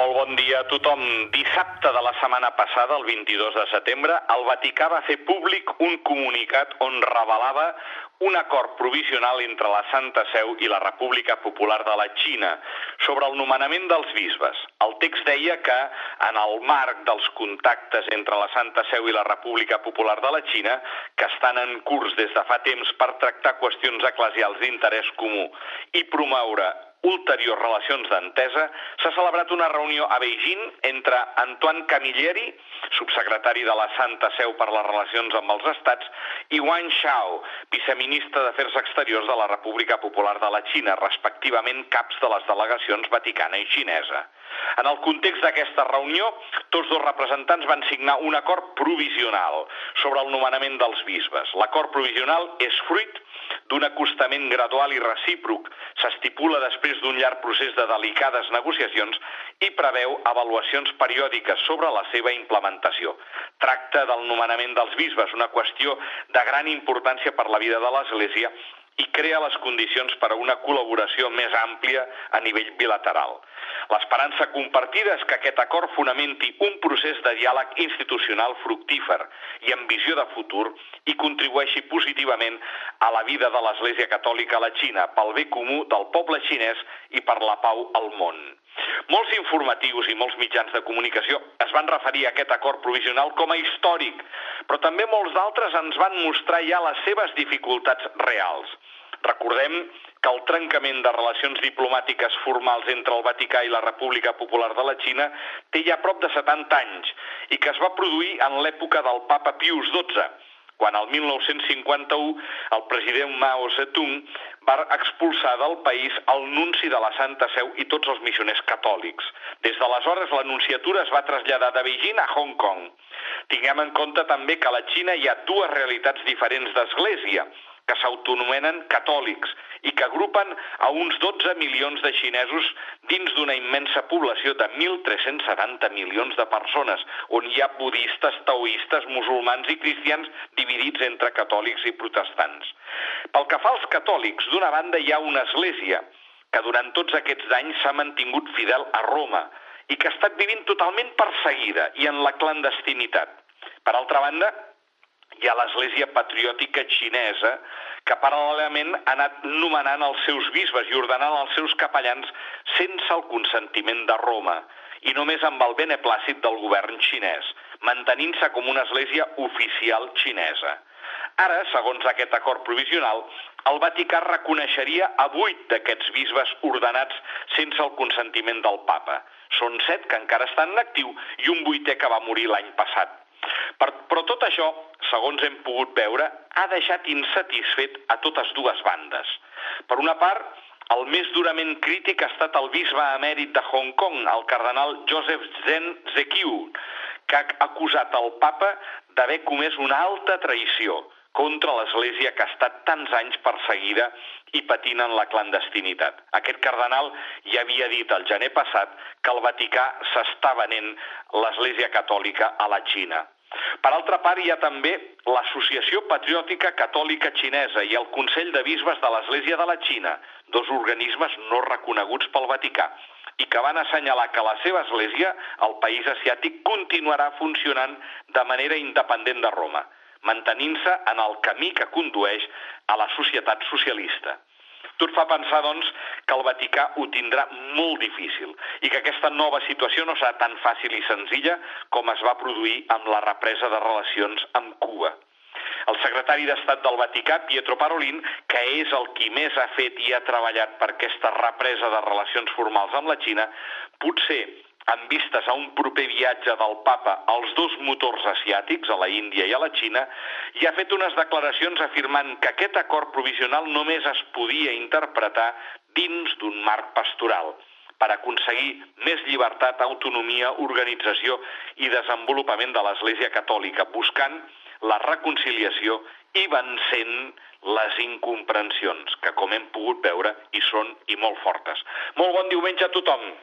Molt bon dia a tothom. Dissabte de la setmana passada, el 22 de setembre, el Vaticà va fer públic un comunicat on revelava un acord provisional entre la Santa Seu i la República Popular de la Xina sobre el nomenament dels bisbes. El text deia que, en el marc dels contactes entre la Santa Seu i la República Popular de la Xina, que estan en curs des de fa temps per tractar qüestions eclesials d'interès comú i promoure ulteriors relacions d'entesa, s'ha celebrat una reunió a Beijing entre Antoine Camilleri, subsecretari de la Santa Seu per les relacions amb els estats, i Wang Xiao, viceministre d'Afers Exteriors de la República Popular de la Xina, respectivament caps de les delegacions vaticana i xinesa. En el context d'aquesta reunió, tots dos representants van signar un acord provisional sobre el nomenament dels bisbes. L'acord provisional és fruit d'un acostament gradual i recíproc. S'estipula després d'un llarg procés de delicades negociacions i preveu avaluacions periòdiques sobre la seva implementació. Tracta del nomenament dels bisbes, una qüestió de gran importància per la vida de l'Església i crea les condicions per a una col·laboració més àmplia a nivell bilateral. L'esperança compartida és que aquest acord fonamenti un procés de diàleg institucional fructífer i amb visió de futur i contribueixi positivament a la vida de l'Església Catòlica a la Xina, pel bé comú del poble xinès i per la pau al món. Molts informatius i molts mitjans de comunicació es van referir a aquest acord provisional com a històric, però també molts d'altres ens van mostrar ja les seves dificultats reals. Recordem que el trencament de relacions diplomàtiques formals entre el Vaticà i la República Popular de la Xina té ja prop de 70 anys i que es va produir en l'època del papa Pius XII, quan el 1951 el president Mao Zedong va expulsar del país el nunci de la Santa Seu i tots els missioners catòlics. Des d'aleshores l'anunciatura es va traslladar de Beijing a Hong Kong. Tinguem en compte també que a la Xina hi ha dues realitats diferents d'església, que s'autonomenen catòlics i que agrupen a uns 12 milions de xinesos dins d'una immensa població de 1.370 milions de persones, on hi ha budistes, taoistes, musulmans i cristians dividits entre catòlics i protestants. Pel que fa als catòlics, d'una banda hi ha una església que durant tots aquests anys s'ha mantingut fidel a Roma i que ha estat vivint totalment perseguida i en la clandestinitat. Per altra banda, hi ha l'Església Patriòtica Xinesa, que paral·lelament ha anat nomenant els seus bisbes i ordenant els seus capellans sense el consentiment de Roma i només amb el beneplàcit del govern xinès, mantenint-se com una església oficial xinesa. Ara, segons aquest acord provisional, el Vaticà reconeixeria a vuit d'aquests bisbes ordenats sense el consentiment del papa. Són set que encara estan en actiu i un vuitè que va morir l'any passat. Per, però tot això, segons hem pogut veure, ha deixat insatisfet a totes dues bandes. Per una part, el més durament crític ha estat el bisbe emèrit de Hong Kong, el cardenal Joseph Zen Zekiu, que ha acusat el papa d'haver comès una alta traïció contra l'Església que ha estat tants anys perseguida i patint en la clandestinitat. Aquest cardenal ja havia dit el gener passat que el Vaticà s'està venent l'Església Catòlica a la Xina. Per altra part, hi ha també l'Associació Patriòtica Catòlica Xinesa i el Consell de Bisbes de l'Església de la Xina, dos organismes no reconeguts pel Vaticà, i que van assenyalar que la seva església, el país asiàtic, continuarà funcionant de manera independent de Roma, mantenint-se en el camí que condueix a la societat socialista. Tot fa pensar, doncs, que el Vaticà ho tindrà molt difícil i que aquesta nova situació no serà tan fàcil i senzilla com es va produir amb la represa de relacions amb Cuba. El secretari d'Estat del Vaticà, Pietro Parolin, que és el qui més ha fet i ha treballat per aquesta represa de relacions formals amb la Xina, potser amb vistes a un proper viatge del papa als dos motors asiàtics, a la Índia i a la Xina, i ha fet unes declaracions afirmant que aquest acord provisional només es podia interpretar dins d'un marc pastoral per aconseguir més llibertat, autonomia, organització i desenvolupament de l'Església Catòlica, buscant la reconciliació i vencent les incomprensions, que com hem pogut veure hi són i molt fortes. Molt bon diumenge a tothom!